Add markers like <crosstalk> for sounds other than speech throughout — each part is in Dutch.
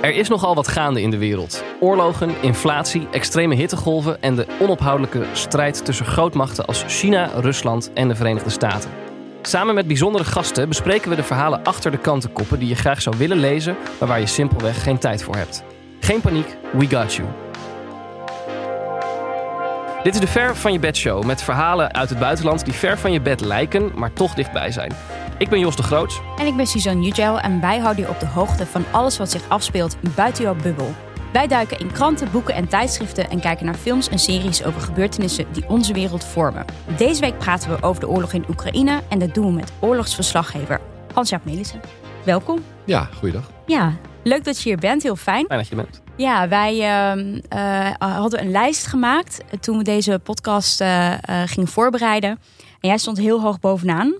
Er is nogal wat gaande in de wereld. Oorlogen, inflatie, extreme hittegolven en de onophoudelijke strijd tussen grootmachten als China, Rusland en de Verenigde Staten. Samen met bijzondere gasten bespreken we de verhalen achter de kantenkoppen die je graag zou willen lezen, maar waar je simpelweg geen tijd voor hebt. Geen paniek, we got you. Dit is de Ver van je bed show met verhalen uit het buitenland die ver van je bed lijken, maar toch dichtbij zijn. Ik ben Jos de Groots. En ik ben Suzanne Nugel en wij houden je op de hoogte van alles wat zich afspeelt buiten jouw bubbel. Wij duiken in kranten, boeken en tijdschriften en kijken naar films en series over gebeurtenissen die onze wereld vormen. Deze week praten we over de oorlog in Oekraïne en dat doen we met oorlogsverslaggever Hans-Jaap Melissen. Welkom. Ja, goeiedag. Ja, leuk dat je hier bent. Heel fijn. Fijn dat je bent. Ja, wij uh, uh, hadden een lijst gemaakt toen we deze podcast uh, gingen voorbereiden. En jij stond heel hoog bovenaan.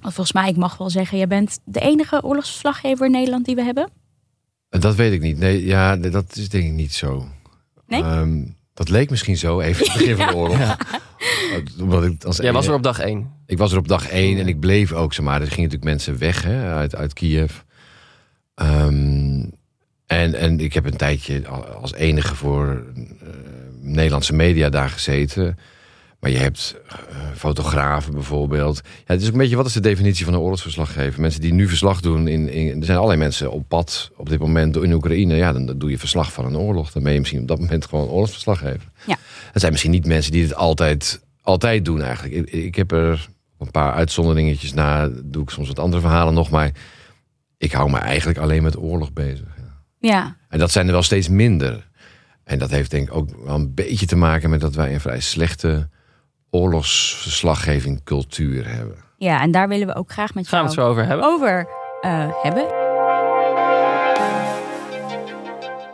Volgens mij, ik mag wel zeggen, jij bent de enige oorlogsverslaggever in Nederland die we hebben. Dat weet ik niet. Nee, ja, dat is denk ik niet zo. Nee? Um, dat leek misschien zo, even het begin van de <laughs> oorlog. Ja. Omdat ik als Jij was er op dag één. Ik was er op dag één en ik bleef ook, zeg maar. Er gingen natuurlijk mensen weg hè, uit, uit Kiev. Um, en, en ik heb een tijdje als enige voor uh, Nederlandse media daar gezeten. Maar je hebt uh, fotografen bijvoorbeeld. Ja, het is ook een beetje, wat is de definitie van een oorlogsverslaggever? Mensen die nu verslag doen. In, in, er zijn allerlei mensen op pad op dit moment in Oekraïne. Ja, dan, dan doe je verslag van een oorlog. Dan ben je misschien op dat moment gewoon een oorlogsverslaggever. Ja. Het zijn misschien niet mensen die het altijd, altijd doen eigenlijk. Ik, ik heb er een paar uitzonderingetjes na. Doe ik soms wat andere verhalen nog. Maar ik hou me eigenlijk alleen met oorlog bezig. Ja. En dat zijn er wel steeds minder. En dat heeft denk ik ook wel een beetje te maken met dat wij een vrij slechte oorlogsverslaggeving cultuur hebben. Ja, en daar willen we ook graag met jou Gaan we het zo over hebben. Over uh, hebben.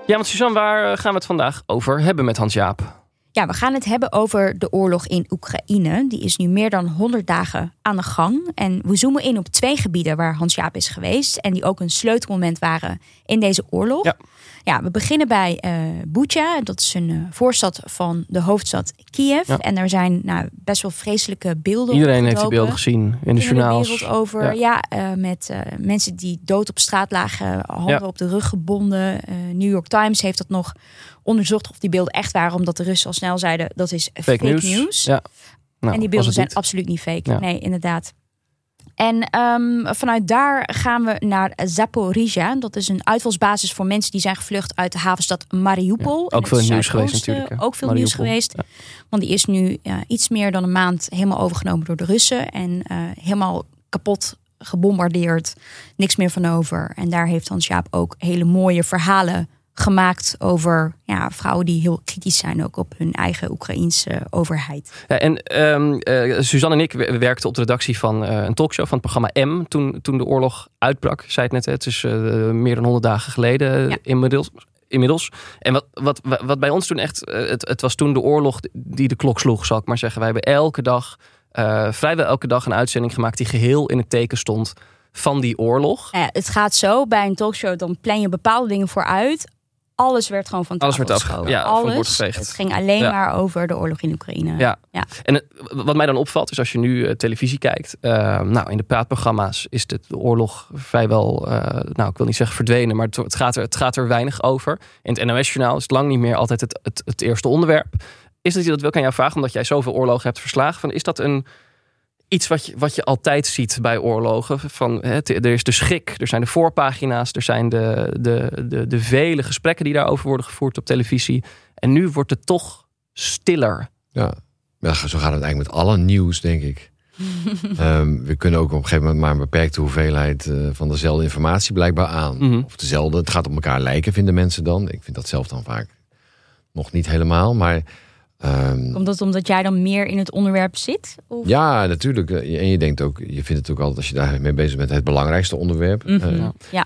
Ja, want Suzanne, waar gaan we het vandaag over hebben met Hans-Jaap? Ja, we gaan het hebben over de oorlog in Oekraïne. Die is nu meer dan 100 dagen aan de gang. En we zoomen in op twee gebieden waar Hans-Jaap is geweest. En die ook een sleutelmoment waren in deze oorlog. Ja. Ja, we beginnen bij uh, Bucha. Dat is een uh, voorstad van de hoofdstad Kiev. Ja. En daar zijn nou, best wel vreselijke beelden Iedereen heeft die beelden gezien in de journaals. De over. Ja, ja uh, met mensen die dood op straat lagen. Handen op de rug gebonden. New York Times heeft dat nog onderzocht of die beelden echt waren. Omdat de Russen al snel zeiden dat is fake, Fake, news. news. Ja. Nou, en die beelden zijn niet. absoluut niet fake. Ja. Nee, inderdaad. En ehm, vanuit daar gaan we naar Zaporizhia. Dat is een uitvalsbasis voor mensen die zijn gevlucht uit de havenstad Mariupol. Ja, ook veel nieuws geweest natuurlijk, hè? Ook veel nieuws geweest. Want die is nu ja, iets meer dan een maand helemaal overgenomen door de Russen. En eh, helemaal kapot gebombardeerd. Niks meer van over. En daar heeft Hans Jaap ook hele mooie verhalen gemaakt over ja, vrouwen die heel kritisch zijn ook op hun eigen Oekraïense overheid. Ja, en ehm, eh, Suzanne en ik we- we werkten op de redactie van eh, een talkshow van het programma M. Toen, toen de oorlog uitbrak. Zei het net, hè, het is eh, meer dan 100 dagen geleden Ja. inmiddels. Inmiddels. En wat, wat, wat bij ons toen echt. het, het was toen de oorlog die de klok sloeg, zal ik maar zeggen. Wij hebben elke dag, vrijwel elke dag, een uitzending gemaakt die geheel in het teken stond van die oorlog. Ja, het gaat zo bij een talkshow, dan plan je bepaalde dingen vooruit. Alles werd gewoon van Alles werd afge- geschoven. ja, Alles. Het ging alleen Ja. maar over de oorlog in Oekraïne. Ja. Ja. En het- wat mij dan opvalt is als je nu eh, televisie kijkt. eh, nou, in de praatprogramma's is de, de oorlog vrijwel, eh, nou ik wil niet zeggen verdwenen, maar het, het, gaat er, het gaat er weinig over. In het NOS-journaal is het lang niet meer altijd het, het, het eerste onderwerp. Is dat, dat wil ik aan jou vragen, omdat jij zoveel oorlogen hebt verslagen. Van, is dat een, iets wat je, wat je altijd ziet bij oorlogen? Van, hè, er is de schrik, er zijn de voorpagina's, er zijn de, de, de, de vele gesprekken die daarover worden gevoerd op televisie. En nu wordt het toch stiller. Ja. ja, zo gaat het eigenlijk met alle nieuws, denk ik. <laughs> Ehm, we kunnen ook op een gegeven moment maar een beperkte hoeveelheid eh, van dezelfde informatie blijkbaar aan. Mhm. Of dezelfde, het gaat op elkaar lijken, vinden mensen dan. Ik vind dat zelf dan vaak nog niet helemaal. Maar ehm, Komt dat omdat jij dan meer in het onderwerp zit? Of? ja, natuurlijk. Eh, En je denkt ook, je vindt het ook altijd als je daarmee bezig bent, het belangrijkste onderwerp. Mhm. Eh, ja.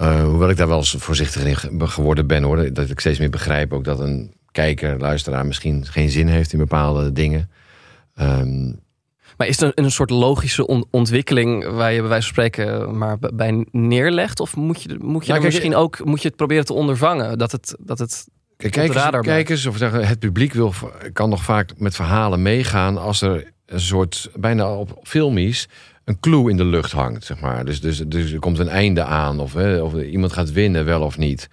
Uh, hoewel ik daar wel eens voorzichtig in ge- geworden ben hoor. Dat ik steeds meer begrijp ook dat een kijker, luisteraar misschien geen zin heeft in bepaalde dingen. Ehm, Maar is er een soort logische on- ontwikkeling waar je bij wijze van spreken maar bij neerlegt? Of moet je, moet je kijk, misschien ook moet je het proberen te ondervangen? Dat het, dat het kijkers, kijkers of zeggen, het publiek wil, kan nog vaak met verhalen meegaan als er een soort bijna op filmisch een clue in de lucht hangt, zeg maar. Dus, dus, dus er komt een einde aan, of, hè, of iemand gaat winnen, wel of niet.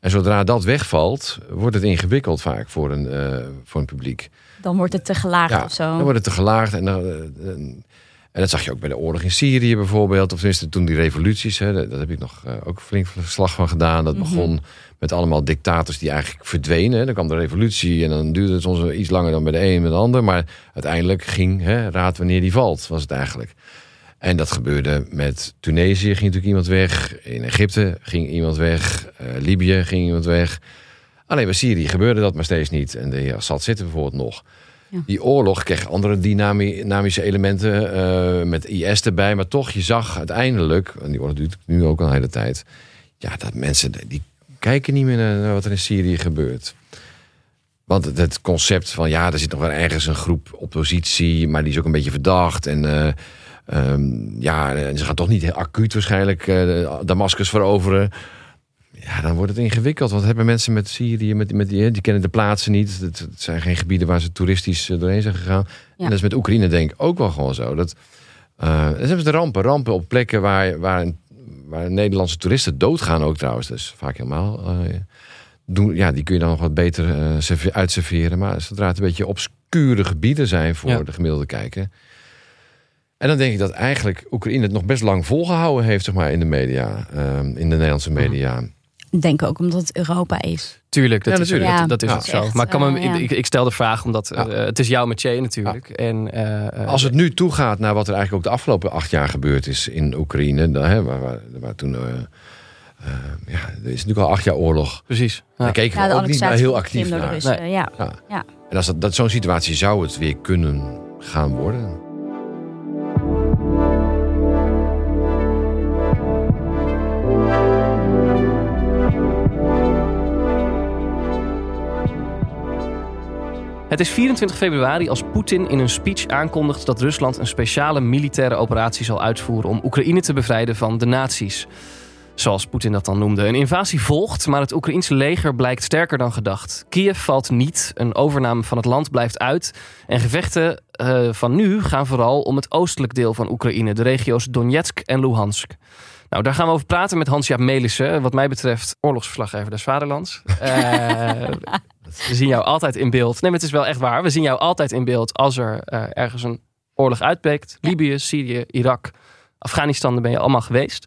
En zodra dat wegvalt, wordt het ingewikkeld vaak voor een, eh, voor een publiek. Dan wordt het te gelaagd Ja, of zo. dan wordt het te gelaagd. En, dan, eh, en, dat zag je ook bij de oorlog in Syrië bijvoorbeeld. Of tenminste toen die revoluties, hè, daar daar heb ik nog eh, ook flink verslag van gedaan. Dat Mhm. begon met allemaal dictators die eigenlijk verdwenen. Dan kwam de revolutie en dan duurde het soms iets langer dan bij de een met de ander. Maar uiteindelijk ging, hè, raad wanneer die valt, was het eigenlijk. En dat gebeurde met Tunesië, ging natuurlijk iemand weg. In Egypte ging iemand weg. Eh, Libië ging iemand weg. Alleen bij Syrië gebeurde dat maar steeds niet. En de heer Assad zit er bijvoorbeeld nog. Ja. Die oorlog kreeg andere dynami- dynamische elementen eh, met IS erbij. Maar toch, je zag uiteindelijk, en die oorlog duurt nu ook al een hele tijd. Ja, dat mensen die kijken niet meer naar wat er in Syrië gebeurt. Want het, concept van ja, er zit nog wel ergens een groep oppositie, maar die is ook een beetje verdacht. En eh, ehm, ja, en ze gaan toch niet heel acuut waarschijnlijk eh, Damascus veroveren. Ja, dan wordt het ingewikkeld. Want hebben mensen met Syrië, met, met die, die kennen de plaatsen niet. Het, het zijn geen gebieden waar ze toeristisch eh, doorheen zijn gegaan. En dat is met Oekraïne denk ik ook wel gewoon zo. Dat, dan hebben ze de rampen. Rampen op plekken waar, waar, een- waar Nederlandse toeristen doodgaan ook trouwens. Dus vaak helemaal. eh, doen, ja, die kun je dan nog wat beter serve- uitserveren. Maar zodra het een beetje obscure gebieden zijn voor Ja. de gemiddelde kijker. En dan denk ik dat eigenlijk Oekraïne het nog best lang volgehouden heeft, zeg maar, in de media. ehm, in de Nederlandse media. Ik denk ook omdat het Europa is. Tuurlijk, dat Ja, is, natuurlijk. Dat, dat is Ja. het zo. Echt, maar ik, kan me, eh, ja. ik, ik stel de vraag omdat Ja. eh, het is jouw métier natuurlijk. En, eh, Als het nu toegaat naar wat er eigenlijk ook de afgelopen acht jaar gebeurd is in Oekraïne. Dan, hè, waar, waar, waar toen. ja, er is natuurlijk al acht jaar oorlog. Precies. Ja. Daar keken Ja, we ook niet annexatie heel actief naar. Ja. Ja. Ja. En als dat, dat zo'n situatie zou het weer kunnen gaan worden. Het is 24 februari als Poetin in een speech aankondigt dat Rusland een speciale militaire operatie zal uitvoeren om Oekraïne te bevrijden van de nazi's. Zoals Poetin dat dan noemde. Een invasie volgt, maar het Oekraïense leger blijkt sterker dan gedacht. Kiev valt niet, een overname van het land blijft uit. En gevechten eh, van nu gaan vooral om het oostelijk deel van Oekraïne, de regio's Donetsk en Luhansk. Nou, daar gaan we over praten met Hans-Jaap Melissen. Wat mij betreft oorlogsverslaggever des Vaderlands. Eh, we zien jou altijd in beeld. Nee, maar het is wel echt waar. We zien jou altijd in beeld als er eh, ergens een oorlog uitbreekt. Libië, Syrië, Irak, Afghanistan, daar ben je allemaal geweest.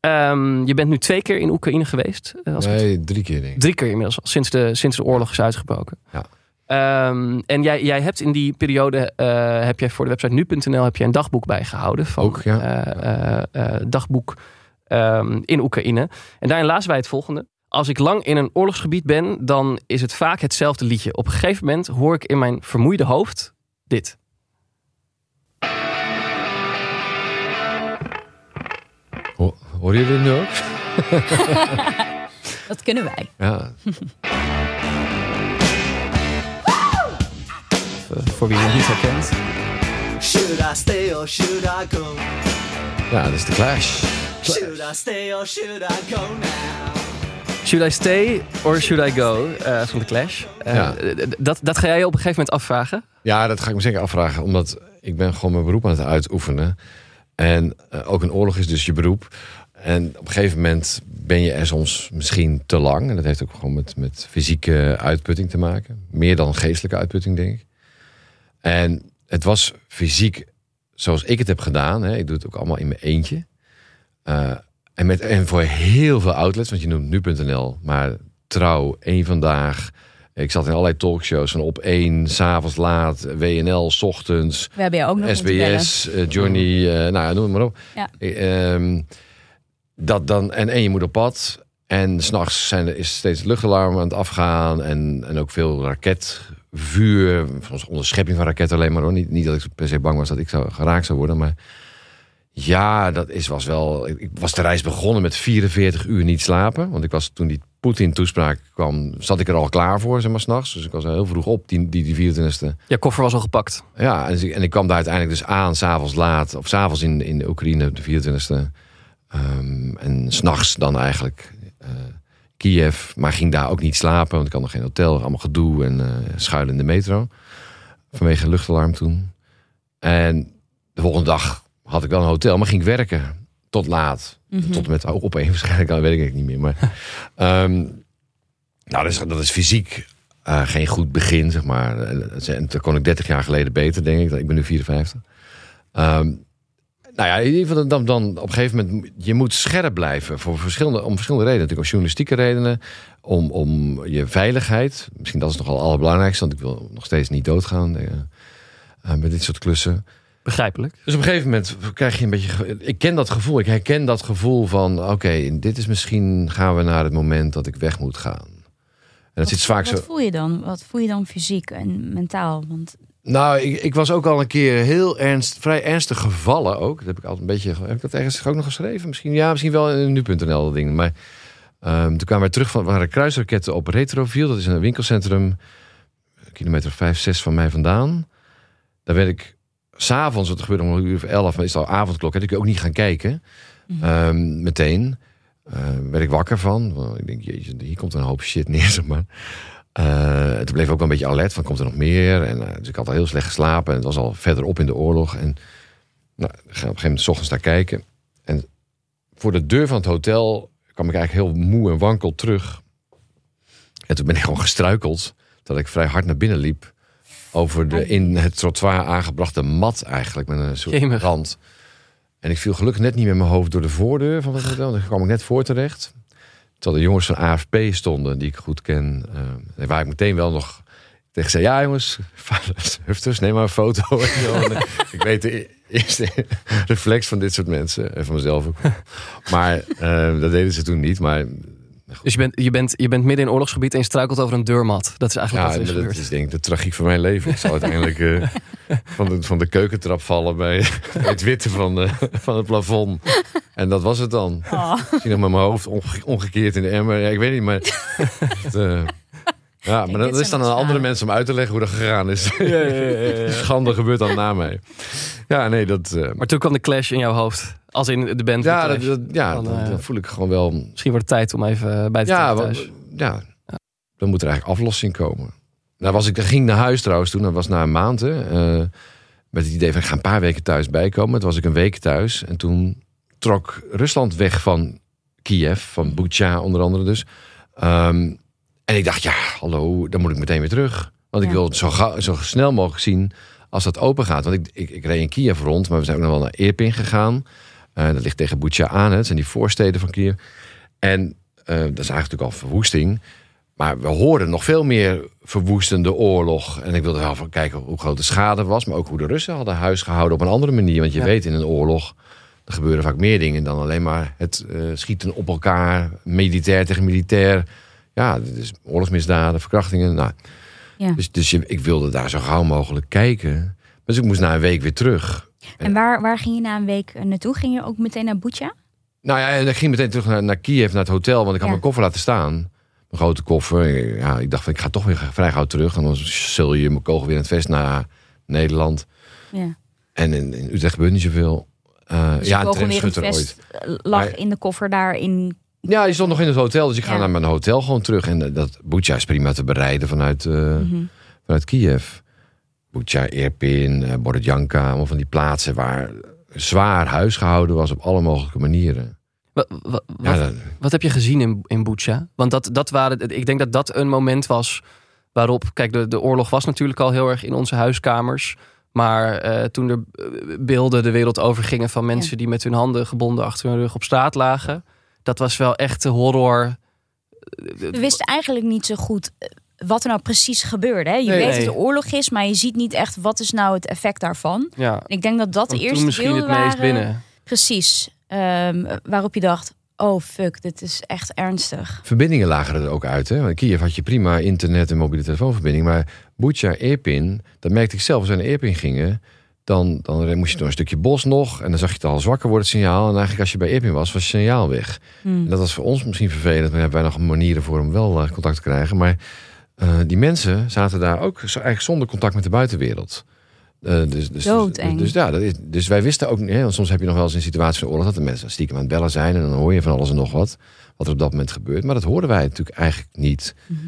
Ehm, je bent nu twee keer in Oekraïne geweest. eh, als ik het- Nee, drie keer denk ik. Drie keer inmiddels sinds de, sinds de oorlog is uitgebroken. Ja. Ehm, en jij, jij hebt in die periode, eh, heb jij voor de website nu.nl heb je een dagboek bijgehouden. Van, Ook, ja. dagboek ehm, in Oekraïne. En daarin lazen wij het volgende. Als ik lang in een oorlogsgebied ben, dan is het vaak hetzelfde liedje. Op een gegeven moment hoor ik in mijn vermoeide hoofd dit. Ho- Hoor je dit nu ook? <laughs> Dat kunnen wij. Ja. Voor wie het niet herkent. Should I stay or should I go? ja, dat is de Clash. Should I stay or should I go now? Should I stay or should I go? eh, van de Clash. Eh, Ja. dat, dat ga jij op een gegeven moment afvragen. Ja, dat ga ik me zeker afvragen. Omdat ik ben gewoon mijn beroep aan het uitoefenen. En eh, ook een oorlog is dus je beroep. En op een gegeven moment ben je er soms misschien te lang. En dat heeft ook gewoon met, met fysieke uitputting te maken. Meer dan geestelijke uitputting, denk ik. En het was fysiek zoals ik het heb gedaan. Hè. Ik doe het ook allemaal in mijn eentje. En, met, en voor heel veel outlets, want je noemt nu.nl, maar trouw, één vandaag. Ik zat in allerlei talkshows van op één, s'avonds laat, WNL, 's ochtends. We hebben je ook nog. SBS, eh, Johnny, eh, nou ja, noem het maar op. Ja. Eh, ehm, dat dan, en, en je moet op pad. En s'nachts zijn er is steeds het luchtalarm aan het afgaan. En, en ook veel raketvuur. Soms onderschepping van raketten alleen maar hoor. Niet, niet dat ik per se bang was dat ik zou geraakt zou worden. Maar ja, dat is, was wel. Ik was de reis begonnen met 44 uur niet slapen. Want ik was toen die Poetin-toespraak kwam, zat ik er al klaar voor, zeg maar, s'nachts. Dus ik was heel vroeg op, die, die, die 24e. Je koffer was al gepakt. Ja, en, dus ik- en ik kwam daar uiteindelijk dus aan, s'avonds laat, of s'avonds in, in de Oekraïne de 24e. Ehm, en s'nachts dan eigenlijk eh, Kiev, maar ging daar ook niet slapen, want ik had nog geen hotel, allemaal gedoe en eh schuilen in de metro. Vanwege luchtalarm toen. En de volgende dag had ik wel een hotel, maar ging ik werken tot laat. Mhm. Tot en met op één <laughs> waarschijnlijk, dat weet ik niet meer. Maar <laughs> ehm, nou, dat is, dat is fysiek eh, geen goed begin, zeg maar. En toen kon ik 30 jaar geleden beter, denk ik. Ik ben nu 54. Ehm, nou ja, in ieder geval dan, dan op een gegeven moment... Je moet scherp blijven voor verschillende, om verschillende redenen. Natuurlijk om journalistieke redenen. Om, om je veiligheid. Misschien dat is nogal het allerbelangrijkste. Want ik wil nog steeds niet doodgaan eh, eh, met dit soort klussen. Begrijpelijk. Dus op een gegeven moment krijg je een beetje. Ik ken dat gevoel. Ik herken dat gevoel van. Oké, dit is misschien. gaan we naar het moment dat ik weg moet gaan. En dat zit vaak Wat zo. voel je dan? Wat voel je dan fysiek en mentaal? Want Nou, ik, ik was ook al een keer heel ernst, vrij ernstig gevallen ook. Dat heb ik altijd een beetje. Heb ik dat ergens ook nog geschreven? Misschien, ja, misschien wel in nu.nl dat ding. Maar ehm, toen kwamen we terug van. We waren kruisraketten op Retroviel. Dat is een winkelcentrum. Kilometer of vijf, zes van mij vandaan. Daar werd ik. S'avonds, wat gebeurde om een uur of elf, is het al avondklok, heb ik ook niet gaan kijken. Ehm, meteen. Eh, werd ik wakker van. Want ik denk, jeetje, hier komt een hoop shit neer, <laughs> zeg maar. Eh, toen bleef ik ook wel een beetje alert van, komt er nog meer? En, eh, dus ik had al heel slecht geslapen. En het was al verderop in de oorlog. En nou, ik ga op een gegeven moment 's ochtends naar kijken. En voor de deur van het hotel kwam ik eigenlijk heel moe en wankel terug. En toen ben ik gewoon gestruikeld. Dat ik vrij hard naar binnen liep. Over de in het trottoir aangebrachte mat eigenlijk. Met een soort Jemig. rand. En ik viel gelukkig net niet met mijn hoofd door de voordeur van het hotel. Daar kwam ik net voor terecht. Terwijl de jongens van AFP stonden, die ik goed ken. eh, waar ik meteen wel nog tegen zei... Ja jongens, <laughs> hufters, neem maar een foto. <laughs> Ik <laughs> weet de eerste reflex van dit soort mensen. En van mezelf ook. Maar eh, dat deden ze toen niet. Maar Dus je bent, je, bent, je bent midden in oorlogsgebied en je struikelt over een deurmat. Dat is eigenlijk ja, wat er is dat gebeurd. is denk ik de tragiek van mijn leven. Ik zal uiteindelijk eh, <laughs> van, de, van de keukentrap vallen bij, bij <laughs> het witte van, de, van het plafond. En dat was het dan. Misschien nog met mijn hoofd omge- omgekeerd in de emmer. Ja, ik weet niet, maar... <laughs> het, eh, ja, maar dat is zijn dan aan andere mensen om uit te leggen hoe dat gegaan is. Schande gebeurt dan na mij. Ja, nee, dat... eh, Maar toen kwam de clash in jouw hoofd. Als in de band. ja, de dat, ja Dan, dan, eh, dan voel ik gewoon wel... Misschien wordt het tijd om even eh, bij te Ja, thuis. ja, dan moet er eigenlijk aflossing komen. Nou was ik, ik ging naar huis trouwens toen, dat was na een maand. Hè, eh, met het idee van ik ga een paar weken thuis bijkomen. Toen was ik een week thuis en toen trok Rusland weg van Kiev, van Bucha onder andere dus. Ehm, en ik dacht, ja, hallo, dan moet ik meteen weer terug. Want ik Ja. wil het zo, gauw- zo snel mogelijk zien als dat open gaat. Want ik, ik, ik reed in Kiev rond, maar we zijn ook nog wel naar Irpin gegaan. Eh, dat ligt tegen Bucha aan, hè. het zijn die voorsteden van Kiev. En eh, dat is eigenlijk natuurlijk al verwoesting. Maar we hoorden nog veel meer verwoestende oorlog. En ik wilde wel van kijken hoe groot de schade was. Maar ook hoe de Russen hadden huis gehouden op een andere manier. Want je Ja. weet in een oorlog... er gebeuren vaak meer dingen dan alleen maar het eh, schieten op elkaar. Militair tegen militair. Ja, dit is oorlogsmisdaden, verkrachtingen. Nou, Ja. Dus, dus je, ik wilde daar zo gauw mogelijk kijken. Dus ik moest na een week weer terug. En waar, waar ging je na een week eh, naartoe? Ging je ook meteen naar Bucha? Nou ja, en ik ging meteen terug naar, naar Kiev, naar het hotel. Want ik had Ja. mijn koffer laten staan. Mijn grote koffer. Ja, ik dacht, van, ik ga toch weer vrij gauw terug. En dan zul je mijn kogel weer in het vest naar Nederland. Ja. En in, in Utrecht gebeurt niet zoveel. Eh, Dus ja, een tramschutter ooit. vest eh, lag Maar- in de koffer daar in... Ja, je stond nog in het hotel. Dus ik ga Ja. naar mijn hotel gewoon terug. En dat Bucha is prima te bereiden vanuit, Mhm. vanuit Kiev. Bucha, Irpin, eh, Borodjanka. Allemaal van die plaatsen waar zwaar huis gehouden was op alle mogelijke manieren. Ja, wat, dat- wat heb je gezien in, in Bucha? Want dat, dat waren, ik denk dat dat een moment was waarop... Kijk, de, de oorlog was natuurlijk al heel erg in onze huiskamers. Maar eh, toen er eh, beelden de wereld overgingen van mensen... die met hun handen gebonden achter hun rug op straat lagen... dat was wel echt de horror. We wisten eigenlijk niet zo goed wat er nou precies gebeurde. Hè? Je Nee, weet nee. dat er oorlog is, maar je ziet niet echt wat is nou het effect daarvan. Ja, En ik denk dat dat de want eerste toen misschien het meest waren. binnen. Precies. Ehm, waarop je dacht, oh fuck, dit is echt ernstig. Verbindingen lagen er ook uit. Hè? Want in Kiev had je prima internet en mobiele telefoonverbinding. Maar Bucha, Irpin, dat merkte ik zelf als we naar Irpin gingen. Dan, dan moest je door een stukje bos nog. En dan zag je het al zwakker worden, het signaal. En eigenlijk als je bij Irpin was, was het signaal weg. Hmm. En dat was voor ons misschien vervelend. Maar hebben wij nog manieren voor om wel eh, contact te krijgen. Maar eh, die mensen zaten daar ook eigenlijk zonder contact met de buitenwereld. Eh, dus, dus, dus, Doodeng. dus, ja, dat is, dus wij wisten ook niet. Want soms heb je nog wel eens in situaties van oorlog dat de mensen stiekem aan het bellen zijn. En dan hoor je van alles en nog wat. Wat er op dat moment gebeurt. Maar dat hoorden wij natuurlijk eigenlijk niet. Mhm.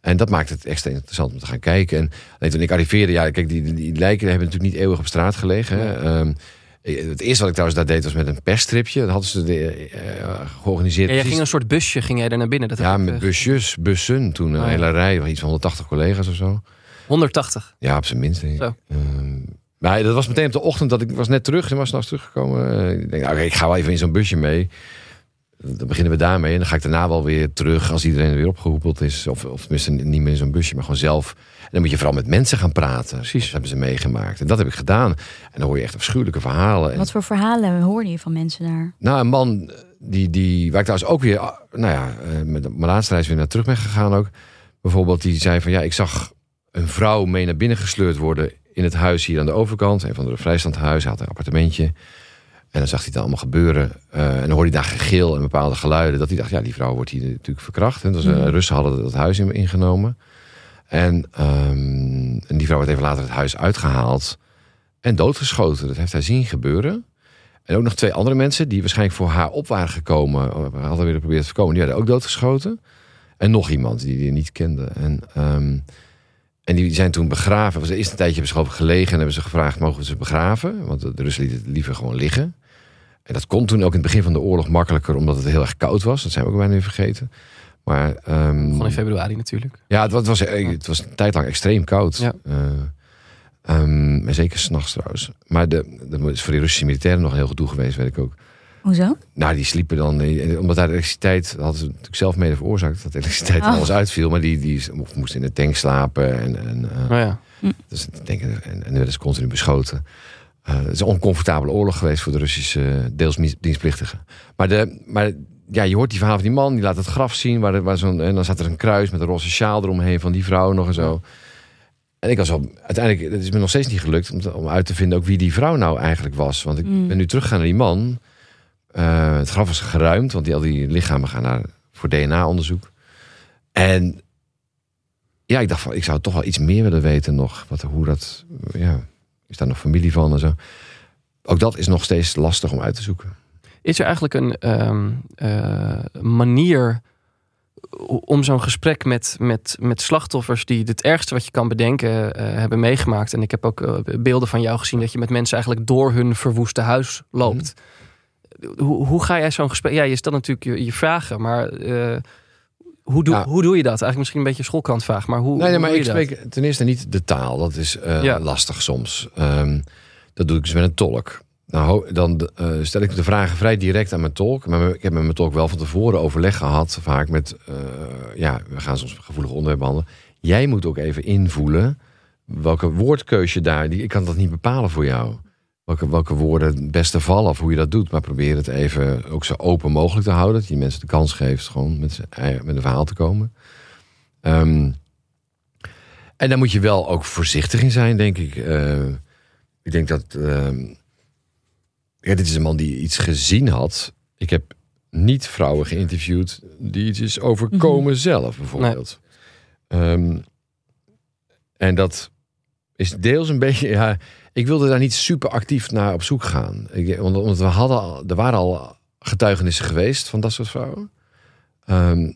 En dat maakt het extra interessant om te gaan kijken. En alleen toen ik arriveerde, ja, kijk, die, die, die lijken hebben natuurlijk niet eeuwig op straat gelegen. Hè. Ehm, Het eerste wat ik trouwens daar deed was met een persstripje. Dat hadden ze de, eh, georganiseerd. Ja, jij ging een soort busje ging jij er naar binnen. Dat ja, met eh, busjes, bussen. Toen een Oh, ja. hele rij, iets van 180 collega's of zo. 180. Ja, op zijn minst. Zo. Ehm, maar dat was meteen op de ochtend dat ik was net terug. en was s'nachts teruggekomen. Eh, ik denk, nou, oké, ik ga wel even in zo'n busje mee. Dan beginnen we daarmee. En dan ga ik daarna wel weer terug als iedereen weer opgehoepeld is. Of, of tenminste niet meer in zo'n busje, maar gewoon zelf. En dan moet je vooral met mensen gaan praten. Precies. Dat hebben ze meegemaakt. En dat heb ik gedaan. En dan hoor je echt afschuwelijke verhalen. En, Wat voor verhalen hoorde je van mensen daar? nou, een man die, die, waar ik trouwens ook weer, ah, nou ja, eh, met mijn laatste reis weer naar terug ben gegaan ook. Bijvoorbeeld, die zei van ja, ik zag een vrouw mee naar binnen gesleurd worden in het huis hier aan de overkant. Een van de vrijstandhuis, hij had een appartementje. En dan zag hij het allemaal gebeuren. Eh, en dan hoorde hij daar gegil en bepaalde geluiden. Dat hij dacht, ja, die vrouw wordt hier natuurlijk verkracht. En dus, eh. Russen hadden dat huis in- ingenomen. En, ehm, en die vrouw werd even later het huis uitgehaald en doodgeschoten. Dat heeft hij zien gebeuren. En ook nog twee andere mensen die waarschijnlijk voor haar op waren gekomen, of hadden weer geprobeerd te voorkomen, die werden ook doodgeschoten. En nog iemand die die niet kende. En, ehm, en die zijn toen begraven. Was de eerste tijdje hebben gelegen en hebben ze gevraagd: mogen we ze begraven? Want de Russen lieten het liever gewoon liggen. En dat kon toen ook in het begin van de oorlog makkelijker, omdat het heel erg koud was. Dat zijn we ook bijna weer vergeten. Maar ehm, Gewoon in februari natuurlijk. ja, het was, het was, het was een tijd lang extreem koud. Ja. Eh, ehm, en zeker s'nachts trouwens. Maar de, dat is voor die Russische militairen nog een heel gedoe geweest, weet ik ook. Hoezo? Nou, die sliepen dan, omdat daar de elektriciteit, dat hadden ze natuurlijk zelf mede veroorzaakt, dat de elektriciteit Oh. alles uitviel. Maar die, die moesten in de tank slapen en, en, eh, Nou ja. dus ik denk, en, en werden ze continu beschoten. Eh, het is een oncomfortabele oorlog geweest voor de Russische eh, deels dienstplichtigen. Maar, de, maar ja, je hoort die verhaal van die man, die laat het graf zien. Waar, er- waar zo'n, en dan staat er een kruis met een roze sjaal eromheen van die vrouw nog en zo. En ik was al, uiteindelijk, het is me nog steeds niet gelukt om, te- om uit te vinden ook wie die vrouw nou eigenlijk was. Want ik Mm. ben nu teruggegaan naar die man. Eh, het graf was geruimd, want die, al die lichamen gaan naar, voor DNA-onderzoek. En ja, ik dacht van, ik zou toch wel iets meer willen weten nog. Wat, hoe dat, ja, is daar nog familie van en zo. Ook dat is nog steeds lastig om uit te zoeken. Is er eigenlijk een ehm, eh, manier om zo'n gesprek met, met, met slachtoffers die het ergste wat je kan bedenken eh, hebben meegemaakt. En ik heb ook beelden van jou gezien dat je met mensen eigenlijk door hun verwoeste huis loopt. Hoe, hoe ga jij zo'n gesprek? Ja, je stelt natuurlijk je, je vragen, maar eh, hoe, doe, Ja. hoe doe je dat? Eigenlijk misschien een beetje schoolkantvraag, maar hoe, Nee, maar ik dat? spreek ten eerste niet de taal. Dat is eh, Ja. lastig soms. Ehm, dat doe ik dus met een tolk. Nou, dan eh, stel ik de vragen vrij direct aan mijn tolk. Maar ik heb met mijn tolk wel van tevoren overleg gehad. Vaak met, ja, we gaan soms gevoelige onderwerpen behandelen. Jij moet ook even invoelen welke woordkeus je daar... Die, ik kan dat niet bepalen voor jou. Welke, welke woorden het beste vallen of hoe je dat doet. Maar probeer het even ook zo open mogelijk te houden. Dat je mensen de kans geeft gewoon met, eigen- met een verhaal te komen. Ehm, en daar moet je wel ook voorzichtig in zijn, denk ik. Eh, ik denk dat. ehm, ja, dit is een man die iets gezien had. Ik heb niet vrouwen geïnterviewd die iets is overkomen zelf, bijvoorbeeld. Ehm, en dat is deels een <laughs> beetje. Ja, ik wilde daar niet super actief naar op zoek gaan. Ik, we hadden, al- er waren al getuigenissen geweest van dat soort vrouwen. Ehm,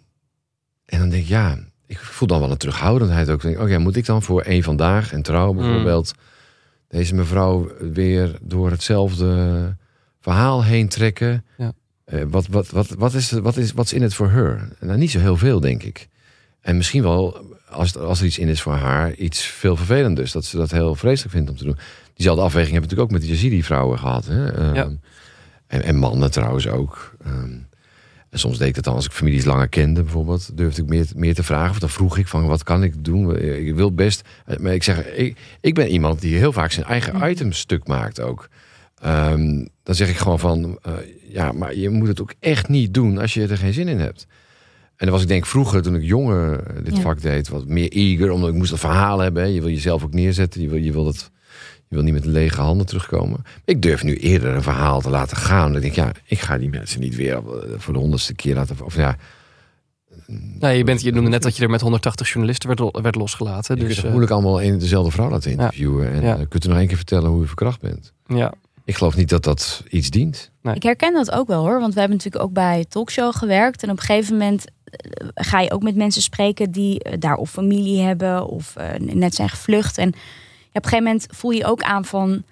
en dan denk ik, ja, ik voel dan wel een terughoudendheid ook. Oké, moet ik dan voor één vandaag en trouw bijvoorbeeld deze mevrouw weer door hetzelfde verhaal heen trekken? Ja. Eh, wat, wat, wat, wat, is, wat, is, wat is in het voor haar? Nou, niet zo heel veel, denk ik. En misschien wel, als, als er iets in is voor haar, iets veel vervelenders. Dat ze dat heel vreselijk vindt om te doen. Diezelfde afweging hebben we natuurlijk ook met de Yazidi-vrouwen gehad. Hè? Ehm, Ja. en, en mannen trouwens ook. Ehm, en soms deed ik het dan als ik families langer kende, bijvoorbeeld. Durfde ik meer, meer te vragen. Of dan vroeg ik van, wat kan ik doen? Ik wil best... Maar ik zeg, ik, ik ben iemand die heel vaak zijn eigen item stuk maakt ook. Ehm, dan zeg ik gewoon van, eh, ja, maar je moet het ook echt niet doen als je er geen zin in hebt. En dan was ik denk vroeger, toen ik jonger eh, dit Ja. vak deed, wat meer eager, omdat ik moest dat verhaal hebben. hè. Je wil jezelf ook neerzetten, je wil, je wil dat... Je wil niet met lege handen terugkomen. Ik durf nu eerder een verhaal te laten gaan. Dan denk ik, ja, ik ga die mensen niet weer eh, voor de honderdste keer laten... Of ja, Nee, je, bent, je noemde net dat je er met 180 journalisten werd, werd losgelaten. je kunt Dus, toch eh, moeilijk allemaal en dezelfde vrouw laten interviewen. En Ja. eh, kunt u nog één keer vertellen hoe u verkracht bent. ja. Ik geloof niet dat dat iets dient. Ik herken dat ook wel hoor, want we hebben natuurlijk ook bij talkshow gewerkt. En op een gegeven moment ga je ook met mensen spreken die daar of familie hebben of net zijn gevlucht. En op een gegeven moment voel je ook aan van,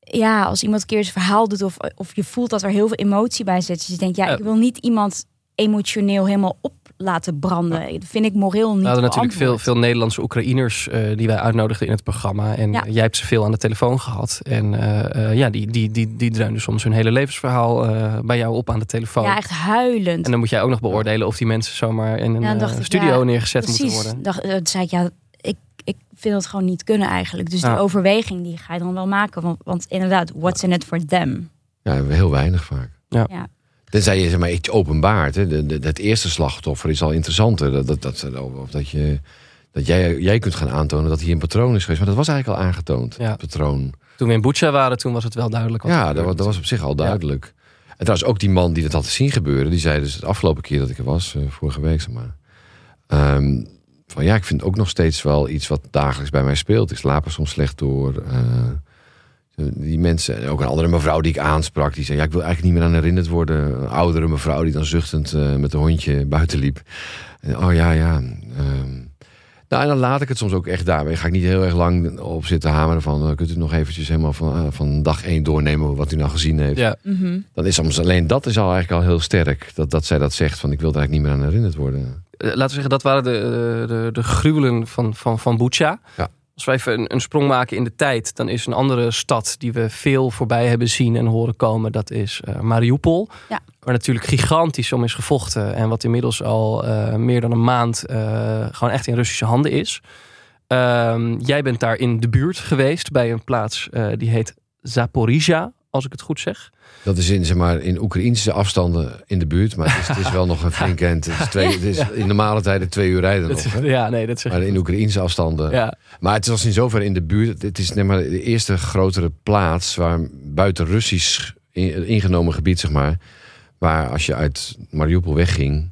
ja, als iemand een keer zijn verhaal doet of, of je voelt dat er heel veel emotie bij zit. Dus je denkt, ja, ik wil niet iemand emotioneel helemaal op laten branden. Dat vind ik moreel niet We hadden natuurlijk veel, veel Nederlandse Oekraïners eh, die wij uitnodigden in het programma. En Ja. jij hebt ze veel aan de telefoon gehad. En eh, eh, ja, die, die, die, die dreunden soms hun hele levensverhaal bij jou op aan de telefoon. Ja, echt huilend. En dan moet jij ook nog beoordelen of die mensen zomaar in een Ja, dan dacht ik, studio ja, neergezet moeten worden. Dacht, zei ik, ja, vind het gewoon niet kunnen eigenlijk. Dus Ja. die overweging die ga je dan wel maken. Want, want inderdaad, what's in it for them? Ja, heel weinig vaak. Ja. Ja. Tenzij je zeg maar, iets openbaart. Hè. De, de, het eerste slachtoffer is al interessanter. Dat, dat, dat, of dat, je, dat jij, jij kunt gaan aantonen dat hier een patroon is geweest. Maar dat was eigenlijk al aangetoond. Ja. Het patroon. Toen we in Bucha waren, toen was het wel duidelijk. wat Ja, dat, wa- gebeurde. dat was op zich al duidelijk. En trouwens ook die man die dat had zien gebeuren. Die zei dus de afgelopen keer dat ik er was. eh, vorige week zeg maar. ehm, van ja, ik vind ook nog steeds wel iets wat dagelijks bij mij speelt. Ik slaap er soms slecht door. eh, die mensen, en ook een andere mevrouw die ik aansprak, die zei: Ja, ik wil eigenlijk niet meer aan herinnerd worden. Een oudere mevrouw die dan zuchtend eh, met een hondje buiten liep. En, oh ja, ja. ehm. Nou, en dan laat ik het soms ook echt daarbij. Ga ik niet heel erg lang op zitten hameren van... eh, kunt u nog eventjes helemaal van, ah, van dag één doornemen wat u nou gezien heeft. Ja, Mhm. Dan is soms alleen dat is al eigenlijk al heel sterk. Dat, dat zij dat zegt van ik wil er eigenlijk niet meer aan herinnerd worden. Eh, laten we zeggen, dat waren de, de, de, de gruwelen van, van, van Bucha. Ja. Als we even een, een sprong maken in de tijd, dan is een andere stad die we veel voorbij hebben zien en horen komen, dat is eh, Mariupol. Ja. Waar natuurlijk gigantisch om is gevochten en wat inmiddels al eh, meer dan een maand eh, gewoon echt in Russische handen is. Ehm, jij bent daar in de buurt geweest bij een plaats die heet Zaporizhia, als ik het goed zeg. Dat is in, zeg maar, in Oekraïnse afstanden in de buurt. Maar het is, het is wel nog een flink eind. Het is, twee, het is in normale tijden twee uur rijden nog. Dat- hè. ja, nee, dat zeg Maar in Oekraïnse afstanden. Ja, Maar het was in zover in de buurt. Het is zeg maar, de eerste grotere plaats waar buiten Russisch in- ingenomen gebied, zeg maar. Waar als je uit Mariupol wegging,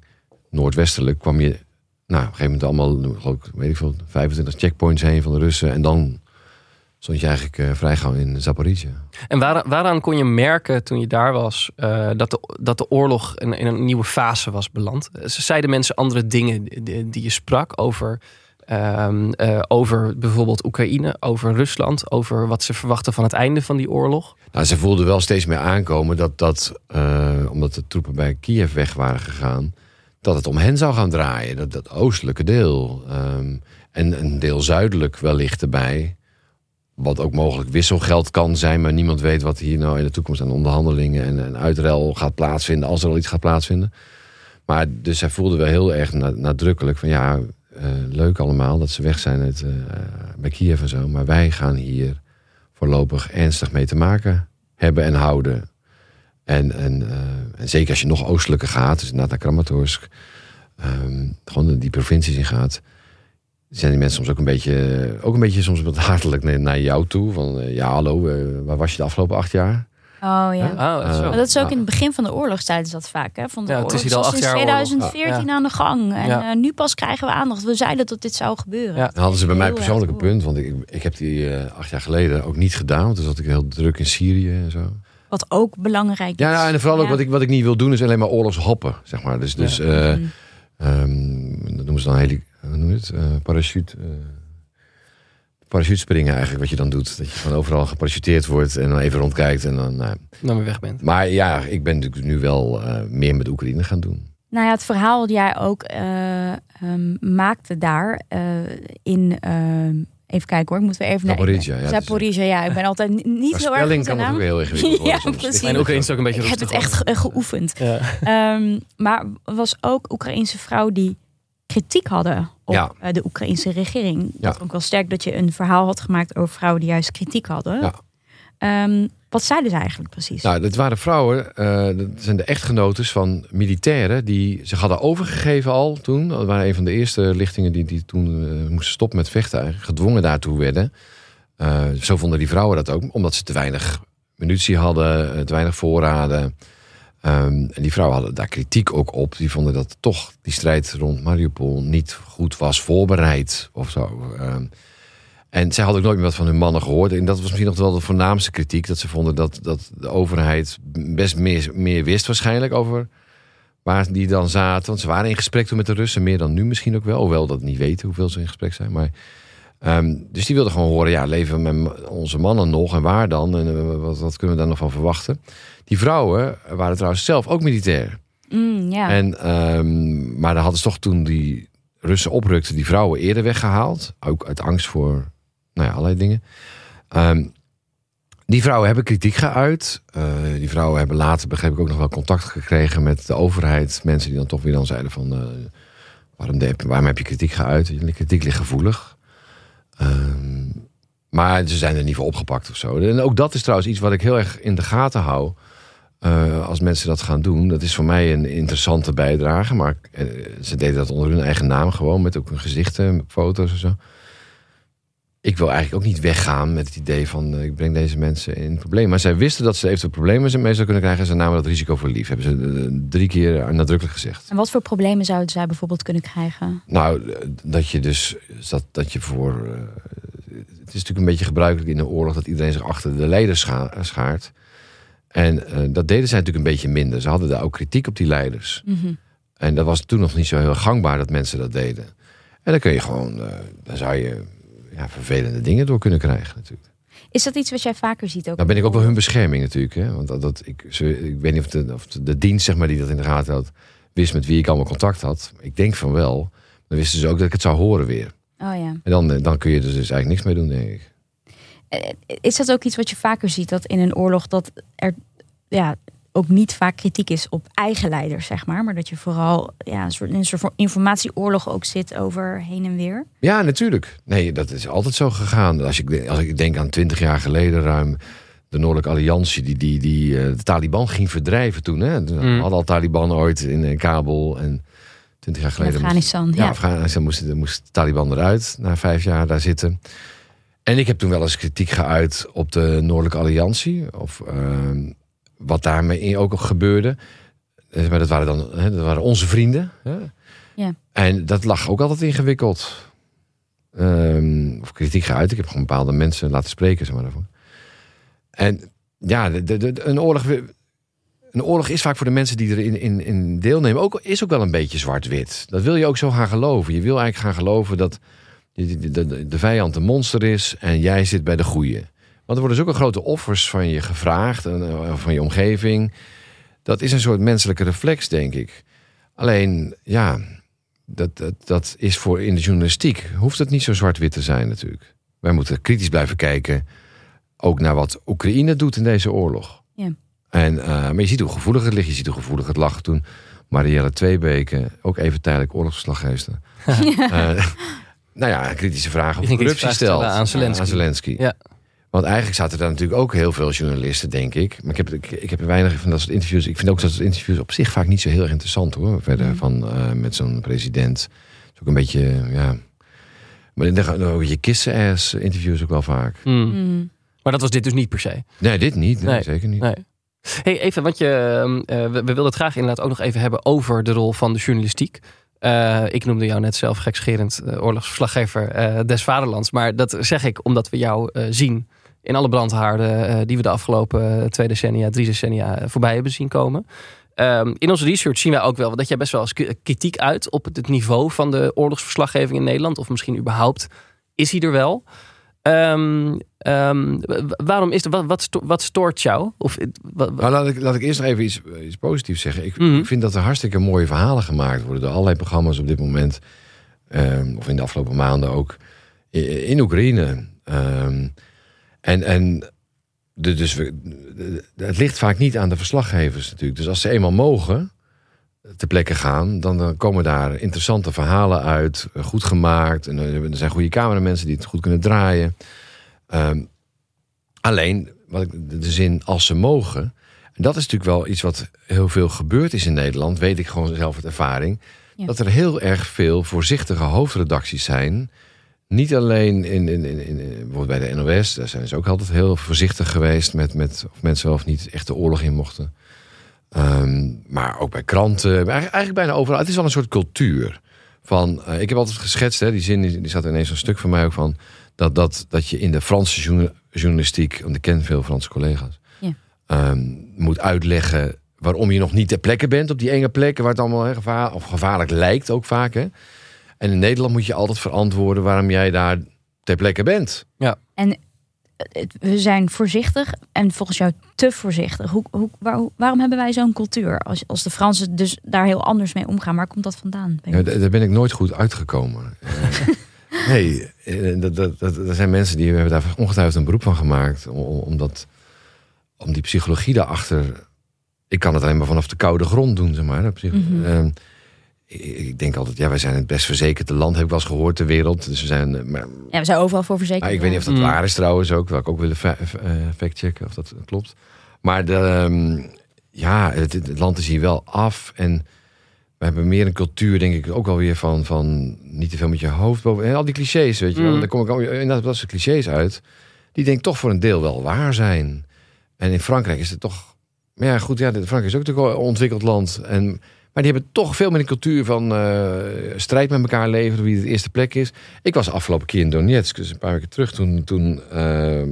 noordwestelijk, kwam je nou, op een gegeven moment allemaal, geloof ik, weet ik veel, 25 checkpoints heen van de Russen. En dan stond je eigenlijk eh, vrij gauw in Zaporizhia. En waar, waaraan kon je merken toen je daar was eh, dat, de, dat de oorlog in, in een nieuwe fase was beland? Ze zeiden mensen andere dingen die, die je sprak over, ehm, eh, over bijvoorbeeld Oekraïne, over Rusland, over wat ze verwachten van het einde van die oorlog. Nou, ze voelden wel steeds meer aankomen dat, dat omdat de troepen bij Kiev weg waren gegaan, dat het om hen zou gaan draaien. Dat, dat oostelijke deel. ehm, en een deel zuidelijk wellicht erbij. Wat ook mogelijk wisselgeld kan zijn, maar niemand weet wat hier nou in de toekomst aan onderhandelingen en, en uitruil gaat plaatsvinden, als er al iets gaat plaatsvinden. Maar dus zij voelden wel heel erg na- nadrukkelijk van ja, eh, leuk allemaal dat ze weg zijn uit, eh, bij Kiev en zo, maar wij gaan hier voorlopig ernstig mee te maken hebben en houden. En, en, eh, en zeker als je nog oostelijker gaat, dus naar Kramatorsk, ehm, gewoon die provincies in gaat, zijn die mensen soms ook een beetje, ook een beetje soms wat hartelijk naar, naar jou toe. Van eh, ja, hallo, eh, waar was je de afgelopen acht jaar? Oh ja. Ah, dat is zo. Maar dat is ook in het begin van de oorlog zeiden ze dat vaak. Hè? Van de Ja, het is oorlog hier al acht sinds jaar oorlog. 2014 Ja. aan de gang. En Ja. eh, nu pas krijgen we aandacht. We zeiden dat dit zou gebeuren. Ja. Dan hadden ze bij mij persoonlijk een punt, want ik, ik heb die eh, acht jaar geleden ook niet gedaan. Want toen zat ik heel druk in Syrië en zo. Wat ook belangrijk is. Ja, en vooral ook wat ik, wat ik niet wil doen is alleen maar oorlogshoppen, zeg maar. Dus, dus Ja. eh, Mhm. Ehm, dat noemen ze dan heli hoe noem je het? Eh, parachute. eh parachutespringen eigenlijk, wat je dan doet. Dat je van overal geparachuteerd wordt en dan even rondkijkt. En dan, nou. Dan weer weg bent. Maar ja, ik ben natuurlijk nu wel eh, meer met Oekraïne gaan doen. Nou ja, het verhaal dat jij ook eh, ehm, maakte daar eh, in... ehm, even kijken hoor, ik moet weer even naar... Zaporizhia, ja, Zaporizhia, ja. Ik ben altijd ni- niet heel erg spelling kan natuurlijk heel ingewikkeld <laughs> worden. Ja, soms. precies. Mijn Oekraïens is ook een beetje Ik heb het echt ge- geoefend. Ja. Ehm, maar was ook Oekraïense vrouw die kritiek hadden op Ja. eh, de Oekraïnse regering. Ja. Dat vond ik wel sterk dat je een verhaal had gemaakt over vrouwen die juist kritiek hadden. Ja. Ehm, wat zeiden ze eigenlijk precies? Nou, dat waren vrouwen, eh, dat zijn de echtgenotes van militairen die zich hadden overgegeven al toen. Dat waren een van de eerste lichtingen die, die toen eh, moesten stoppen met vechten, eigenlijk gedwongen daartoe werden. Zo vonden die vrouwen dat ook, omdat ze te weinig munitie hadden, te weinig voorraden. Ehm, en die vrouwen hadden daar kritiek ook op. Die vonden dat toch die strijd rond Mariupol niet goed was voorbereid of zo. Ehm, en zij hadden ook nooit meer wat van hun mannen gehoord. En dat was misschien nog wel de voornaamste kritiek. Dat ze vonden dat, dat de overheid best meer, meer wist waarschijnlijk over waar die dan zaten. Want ze waren in gesprek toen met de Russen. Meer dan nu misschien ook wel. Hoewel dat niet weten hoeveel ze in gesprek zijn. Maar Ehm, dus die wilden gewoon horen, ja, leven met onze mannen nog en waar dan? En eh, wat, wat kunnen we daar nog van verwachten? Die vrouwen waren trouwens zelf ook militair. Mm. En, ehm, maar dan hadden ze toch toen die Russen oprukten, die vrouwen eerder weggehaald. Ook uit angst voor nou ja, allerlei dingen. Ehm, die vrouwen hebben kritiek geuit. Eh, die vrouwen hebben later, begreep ik, ook nog wel contact gekregen met de overheid. Mensen die dan toch weer dan zeiden van... eh, waarom, de- waarom heb je kritiek geuit? Die Kritiek ligt gevoelig. Ehm, maar ze zijn er niet voor opgepakt of zo. En ook dat is trouwens iets wat ik heel erg in de gaten hou. Eh, als mensen dat gaan doen. Dat is voor mij een interessante bijdrage. Maar eh, ze deden dat onder hun eigen naam gewoon. Met ook hun gezichten, met foto's en zo. Ik wil eigenlijk ook niet weggaan met het idee van... eh, ik breng deze mensen in problemen. Maar zij wisten dat ze eventueel problemen mee zouden kunnen krijgen. En ze namen dat risico voor lief. Hebben ze drie keer nadrukkelijk gezegd. En wat voor problemen zouden zij bijvoorbeeld kunnen krijgen? Nou, dat je dus dat, dat je voor. het is natuurlijk een beetje gebruikelijk in de oorlog dat iedereen zich achter de leiders scha- schaart. En eh, dat deden zij natuurlijk een beetje minder. Ze hadden daar ook kritiek op die leiders. Mhm. En dat was toen nog niet zo heel gangbaar dat mensen dat deden. En dan kun je gewoon, eh dan zou je ja, vervelende dingen door kunnen krijgen natuurlijk. Is dat iets wat jij vaker ziet ook? Dan ben ik ook wel hun bescherming natuurlijk. Hè? Want dat, dat, ik, ze, ik weet niet of de, of de dienst zeg maar, die dat in de gaten had, wist met wie ik allemaal contact had. Ik denk van wel. Dan wisten ze ook dat ik het zou horen weer. Oh ja. En dan, eh, dan kun je er dus eigenlijk niks mee doen, denk ik. Eh, Is dat ook iets wat je vaker ziet? Dat in een oorlog dat er ja, ook niet vaak kritiek is op eigen leiders, zeg maar. Maar dat je vooral ja, een soort, in een informatieoorlog ook zit over heen en weer. Ja, natuurlijk. Nee, dat is altijd zo gegaan. Als ik, als ik denk aan twintig jaar geleden ruim... de Noordelijke Alliantie die, die, die eh, de Taliban ging verdrijven toen. Hè? We Mm. hadden al Taliban ooit in eh, Kabul. En twintig jaar In geleden... moest- Afghanistan. Ja, Ja. Afghanistan moest, de- moest de Taliban eruit na vijf jaar daar zitten. En ik heb toen wel eens kritiek geuit op de Noordelijke Alliantie. Of ehm, wat daarmee ook gebeurde. Eh, Maar dat waren dan hè, dat waren onze vrienden. Hè? Ja. En dat lag ook altijd ingewikkeld. Ehm, of kritiek geuit. Ik heb gewoon bepaalde mensen laten spreken. Zeg maar, daarvoor. En ja, de- een oorlog... Een oorlog is vaak voor de mensen die erin in, in deelnemen ook, is ook wel een beetje zwart-wit. Dat wil je ook zo gaan geloven. Je wil eigenlijk gaan geloven dat de, de, de, vijand een monster is en jij zit bij de goeie. Want er worden zulke grote offers van je gevraagd, en, eh, van je omgeving. Dat is een soort menselijke reflex, denk ik. Alleen, ja, dat, dat, dat is voor in de journalistiek. Hoeft het niet zo zwart-wit te zijn, natuurlijk. Wij moeten kritisch blijven kijken. Ook naar wat Oekraïne doet in deze oorlog. Ja. En, eh, maar je ziet hoe gevoelig het ligt. Je ziet hoe gevoelig het lag toen Marielle Tweebeke, ook even tijdelijk oorlogsverslaggever. <laughs> eh, nou ja, kritische vragen over corruptie vragen stelt. aan Zelensky. Aan Zelensky. Ja. Want eigenlijk zaten daar natuurlijk ook heel veel journalisten, denk ik. Maar ik heb, ik, ik heb weinig van dat soort interviews. Ik vind ook dat soort interviews op zich vaak niet zo heel erg interessant hoor. Verder Mm. van eh, met zo'n president. Het is ook een beetje, ja. Maar dan gaan ook je kissen-ass interviews ook wel vaak. Mm. Mm. Maar dat was dit dus niet per se. Nee, dit niet. Nee, Nee. zeker niet. Nee. Hey, even, want je, eh, we, we wilden het graag inderdaad ook nog even hebben over de rol van de journalistiek. Eh, ik noemde jou net zelf gekscherend eh, oorlogsverslaggever eh, des Vaderlands. Maar dat zeg ik omdat we jou zien in alle brandhaarden die we de afgelopen twee decennia, drie decennia voorbij hebben zien komen. Ehm, in onze research zien wij ook wel dat jij best wel eens kritiek uit op het niveau van de oorlogsverslaggeving in Nederland. Of misschien überhaupt is hij er wel. Ehm, ehm, waarom is er, wat, wat, sto- wat stoort jou? Of, eh, wat, Nou, laat ik, laat ik eerst nog even iets, iets positiefs zeggen. Ik, Mhm. ik vind dat er hartstikke mooie verhalen gemaakt worden door allerlei programma's op dit moment. ehm, of in de afgelopen maanden ook. In, Oekraïne. En en de, dus we, de- het ligt vaak niet aan de verslaggevers natuurlijk. Dus als ze eenmaal mogen ter plekke gaan, dan, komen daar interessante verhalen uit. eh, Goed gemaakt. En eh, er zijn goede cameramensen die het goed kunnen draaien. Ehm, alleen, wat ik, de zin als ze mogen. En dat is natuurlijk wel iets wat heel veel gebeurd is in Nederland. Weet ik gewoon zelf uit ervaring. Ja. Dat er heel erg veel voorzichtige hoofdredacties zijn. Niet alleen in, in, in, in- bijvoorbeeld bij de NOS. Daar zijn ze ook altijd heel voorzichtig geweest. Met, met of mensen wel of niet echt de oorlog in mochten. Ehm, maar ook bij kranten. Eigenlijk, bijna overal. Het is wel een soort cultuur. Van, eh, ik heb altijd geschetst, hè, die zin die, die zat ineens een stuk van mij ook van. Dat, dat, dat je in de Franse journa- journalistiek, want ik ken veel Franse collega's, Ja. ehm, moet uitleggen waarom je nog niet ter plekke bent op die enge plekken waar het allemaal hè, gevaar, of gevaarlijk lijkt ook vaak. Hè. En in Nederland moet je altijd verantwoorden waarom jij daar ter plekke bent. Het- We zijn voorzichtig en volgens jou te voorzichtig. Hoe, hoe, waar- waarom hebben wij zo'n cultuur? Als, als de Fransen dus daar heel anders mee omgaan, waar komt dat vandaan? Ja, daar ben ik nooit goed uitgekomen. <laughs> Eh, nee, eh, dat, dat, dat, er zijn mensen die hebben daar ongetwijfeld een beroep van gemaakt. Om, om, dat, om die psychologie daarachter. Ik kan het alleen maar vanaf de koude grond doen, zeg maar. Mhm. Ehm, ik, denk altijd, ja, wij zijn het best verzekerde land, heb ik wel eens gehoord ter wereld. Dus we zijn. eh, Maar, Ja, we zijn overal voor verzekerd. maar ik weet niet of dat Mm. waar is trouwens ook. Wil ik ook willen eh, factchecken of dat klopt. Maar de, ehm, ja, het, het land is hier wel af. En we hebben meer een cultuur, denk ik, ook alweer van, van niet te veel met je hoofd boven. En al die clichés, weet je wel. Mm. Daar kom ik ook inderdaad dat soort clichés uit. Die denk ik toch voor een deel wel waar zijn. En in Frankrijk is het toch... maar Ja, goed, ja, Frankrijk is ook natuurlijk een ontwikkeld land. En, maar die hebben toch veel meer een cultuur van eh, strijd met elkaar leveren, wie de eerste plek is. Ik was de afgelopen keer in Donetsk, dus een paar weken terug. Toen, toen eh,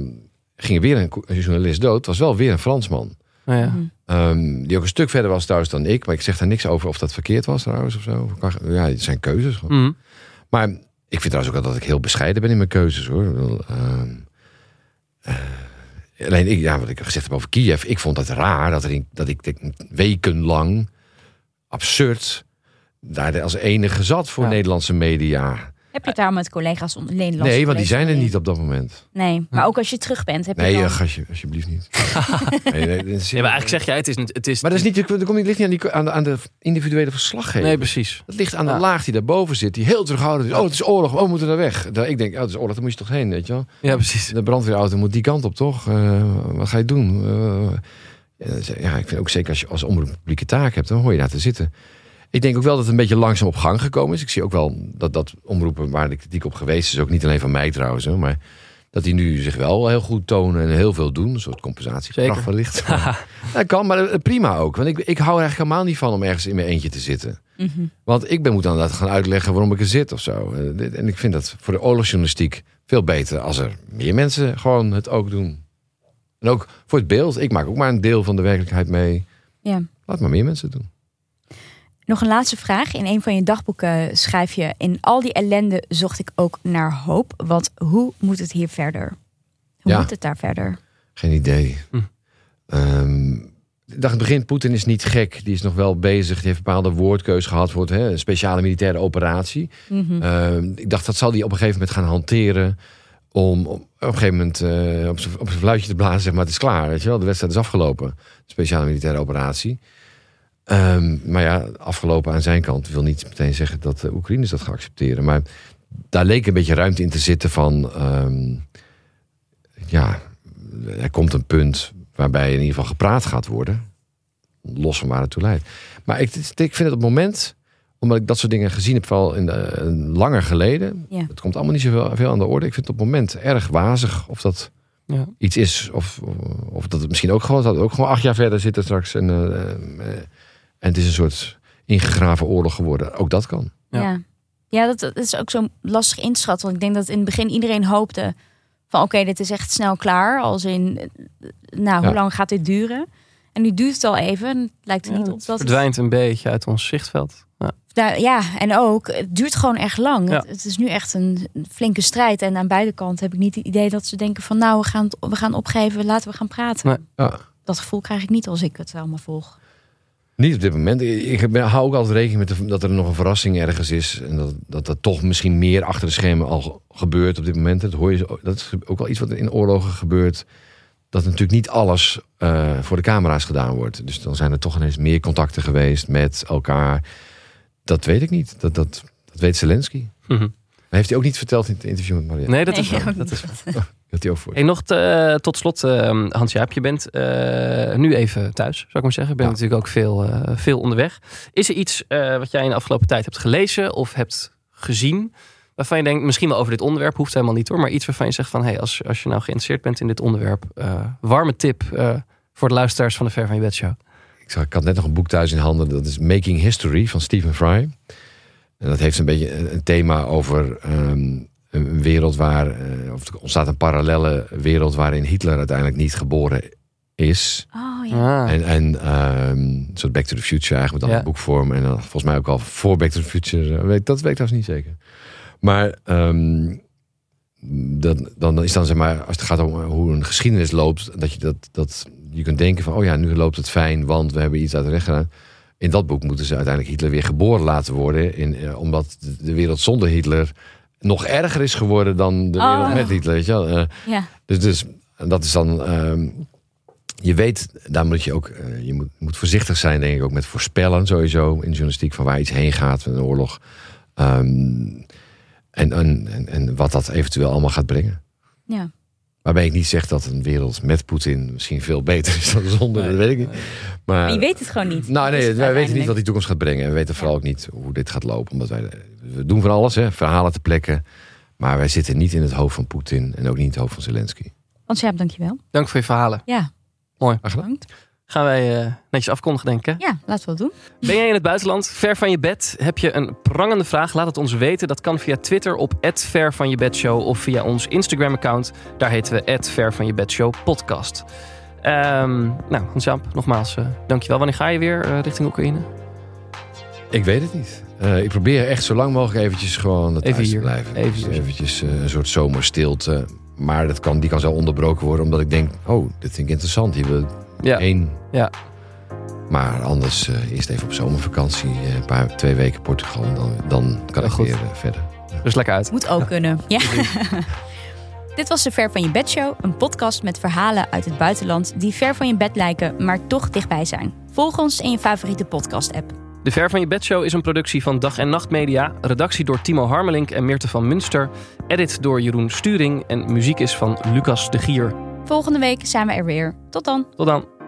ging er weer een, journalist dood. Het was wel weer een Fransman. Nou ja. Mhm. Ehm, die ook een stuk verder was trouwens dan ik. Maar ik zeg daar niks over of dat verkeerd was trouwens of zo. Ja, het zijn keuzes. gewoon. Mhm. Maar ik vind trouwens ook dat ik heel bescheiden ben in mijn keuzes hoor. Ehm, eh, alleen ik, ja, wat ik gezegd heb over Kiev. Ik vond het raar dat, er in, dat ik denk, wekenlang absurd daar als enige zat voor Ja. Nederlandse media. Heb je het daar met collega's on- Nederlandse nee, want die zijn er niet op dat moment. Nee, maar ook als je terug bent, heb je Nee, dan... uh, gastje, alsjeblieft niet. <laughs> nee, nee, dat is- Ja, maar eigenlijk zeg jij, het is, niet- het is... Maar dat, is niet, dat komt niet, ligt niet aan, die, aan, de, aan de individuele verslaggever. Nee, precies. Dat ligt aan de Ja. laag die daarboven zit, die heel terughoudend is. Oh, het is oorlog, oh, we moeten daar weg. Daar- Ik denk, oh, het is oorlog, daar moet je toch heen, weet je wel. Ja, precies. De brandweerauto moet die kant op, toch? Eh, wat ga je doen? Eh, ja, ik vind ook zeker als je als omroep publieke taak hebt, dan hoor je daar te zitten. Ik denk ook wel dat het een beetje langzaam op gang gekomen is. Ik zie ook wel dat dat omroepen waar de kritiek op geweest is, ook niet alleen van mij trouwens, hoor, maar dat die nu zich wel heel goed tonen en heel veel doen. Een soort compensatie. Zeker. wellicht. <laughs> dat kan, maar eh, prima ook. Want ik, ik hou er eigenlijk helemaal niet van om ergens in mijn eentje te zitten. Mhm. Want ik ben moet dan dat gaan uitleggen waarom ik er zit of zo. Eh, En ik vind dat voor de oorlogsjournalistiek veel beter als er meer mensen gewoon het ook doen. En ook voor het beeld. Ik maak ook maar een deel van de werkelijkheid mee. Ja. Laat maar meer mensen doen. Nog een laatste vraag. In een van je dagboeken schrijf je... In al die ellende zocht ik ook naar hoop. Want hoe moet het hier verder? Hoe Ja. moet het daar verder? Geen idee. Hm. Ehm, ik dacht in het begin, Poetin is niet gek. Die is nog wel bezig. Die heeft een bepaalde woordkeus gehad voor het, hè, een speciale militaire operatie. Mhm. Ehm, ik dacht, dat zal hij op een gegeven moment gaan hanteren. Om op, een gegeven moment eh, op zijn op zijn fluitje te blazen. Zeg maar, het is klaar. Weet je wel? De wedstrijd is afgelopen. Speciale militaire operatie. Ehm, maar ja, afgelopen aan zijn kant wil niet meteen zeggen dat de Oekraïners dat gaan accepteren. Maar daar leek een beetje ruimte in te zitten van. ehm, ja, er komt een punt waarbij in ieder geval gepraat gaat worden. Los van waar het toe leidt. Maar ik, ik vind het op het moment omdat ik dat soort dingen gezien heb, vooral in de, eh, langer geleden. Ja. Het komt allemaal niet zoveel veel aan de orde. Ik vind het op het moment erg wazig of dat Ja. iets is. Of, of dat het misschien ook gewoon, dat ook gewoon acht jaar verder zitten straks. En, eh, eh, en het is een soort ingegraven oorlog geworden. Ook dat kan. Ja. Ja, ja. dat, dat is ook zo lastig inschatten. Want ik denk dat in het begin iedereen hoopte... van oké, dit is echt snel klaar. Als in, nou, hoe Ja. lang gaat dit duren? En nu duurt het al even. En het lijkt er Ja, niet op dat het verdwijnt een beetje uit ons zichtveld. Ja. Nou, ja, en ook, het duurt gewoon echt lang. Ja. Het, het is nu echt een flinke strijd. En aan beide kanten heb ik niet het idee dat ze denken van... nou, we gaan, we gaan opgeven, laten we gaan praten. Nee. Ja. Dat gevoel krijg ik niet als ik het allemaal volg. Niet op dit moment. Ik ben- hou ook altijd rekening met de- dat er nog een verrassing ergens is. En dat, dat er toch misschien meer achter de schermen al gebeurt op dit moment. Dat, hoor je, dat is ook wel iets wat in oorlogen gebeurt. Dat natuurlijk niet alles eh, voor de camera's gedaan wordt. Dus dan zijn er toch ineens meer contacten geweest met elkaar. Dat weet ik niet. Dat, dat, dat weet Zelensky. Mhm. Maar heeft hij ook niet verteld in het interview met Maria? Nee, dat is Nee, Dat niet. is. <laughs> Dat hij ook voor. Hey, nog te- tot slot, eh, Hans-Jaap, je bent eh, nu even thuis, zou ik maar zeggen. Je bent Ja. natuurlijk ook veel, eh, veel onderweg. Is er iets eh, wat jij in de afgelopen tijd hebt gelezen of hebt gezien... waarvan je denkt, misschien wel over dit onderwerp, hoeft helemaal niet hoor... maar iets waarvan je zegt van, hey, als, als je nou geïnteresseerd bent in dit onderwerp... eh, warme tip eh, voor de luisteraars van de Ver van je Bed Show. Ik, zag, ik had net nog een boek thuis in handen. Dat is Making History van Stephen Fry. En dat heeft een beetje een, thema over ehm, een wereld waar... eh, of er ontstaat een parallelle wereld waarin Hitler uiteindelijk niet geboren is. Oh ja. Ah, En, en ehm, een soort Back to the Future eigenlijk, met dan Ja. een boekvorm. En dan volgens mij ook al voor Back to the Future. eh, weet, dat weet ik trouwens niet zeker. Maar ehm, dan, dan is dan zeg maar, als het gaat om hoe een geschiedenis loopt, dat je dat, dat je kunt denken van, oh ja, nu loopt het fijn, want we hebben iets uit de weg gedaan. In dat boek moeten ze uiteindelijk Hitler weer geboren laten worden, in, eh, omdat de- wereld zonder Hitler nog erger is geworden dan de Oh. wereld met Hitler. Weet je wel? Eh, Ja. dus, dus dat is dan. ehm, je weet, daar moet je ook. eh, je moet, moet voorzichtig zijn, denk ik, ook met voorspellen sowieso in journalistiek van waar iets heen gaat met een oorlog. Ehm, en, en, en, en wat dat eventueel allemaal gaat brengen. Ja. Waarbij ik niet zeg dat een wereld met Poetin misschien veel beter is dan zonder, dat weet ik niet. Maar, je weet het gewoon niet. nou nee, wij weten niet wat die toekomst gaat brengen. En we weten vooral ook niet hoe dit gaat lopen. Omdat wij, we doen van alles, hè, verhalen te plekken. Maar wij zitten niet in het hoofd van Poetin en ook niet in het hoofd van Zelensky. Want ja, dankjewel. Dank voor je verhalen. Ja, Mooi. Bedankt. Gaan wij eh, netjes afkondigen, denk ik. hè? Ja, laten we dat doen. Ben jij in het buitenland, ver van je bed? Heb je een prangende vraag? Laat het ons weten. Dat kan via Twitter op @ver van je bedshow of via ons Instagram-account. Daar heten we @ver van je bedshow podcast. Ehm, nou, Hans-Jaap, nogmaals, eh, dankjewel. Wanneer ga je weer eh, richting Oekraïne? Ik weet het niet. Eh, ik probeer echt zo lang mogelijk eventjes gewoon thuis Even hier. te blijven. Even Dus hier. eventjes eh, een soort zomerstilte. Maar dat kan, die kan zo onderbroken worden omdat ik denk... oh, dit vind ik interessant. Hier wil Ja, één. Ja. Maar anders eh, eerst even op zomervakantie. eh, Een paar, twee weken Portugal. En dan, dan kan ik goed. weer eh, verder. dus lekker uit. Moet ook kunnen. Ja. <laughs> <laughs> Dit was de Ver van je bed show, een podcast met verhalen uit het buitenland die ver van je bed lijken, maar toch dichtbij zijn. Volg ons in je favoriete podcast-app. De Ver van je bedshow is een productie van Dag en Nacht Media. Redactie door Timo Harmelink en Meerte van Munster. Edit door Jeroen Sturing. En muziek is van Lucas de Gier. Volgende week zijn we er weer. Tot dan. Tot dan.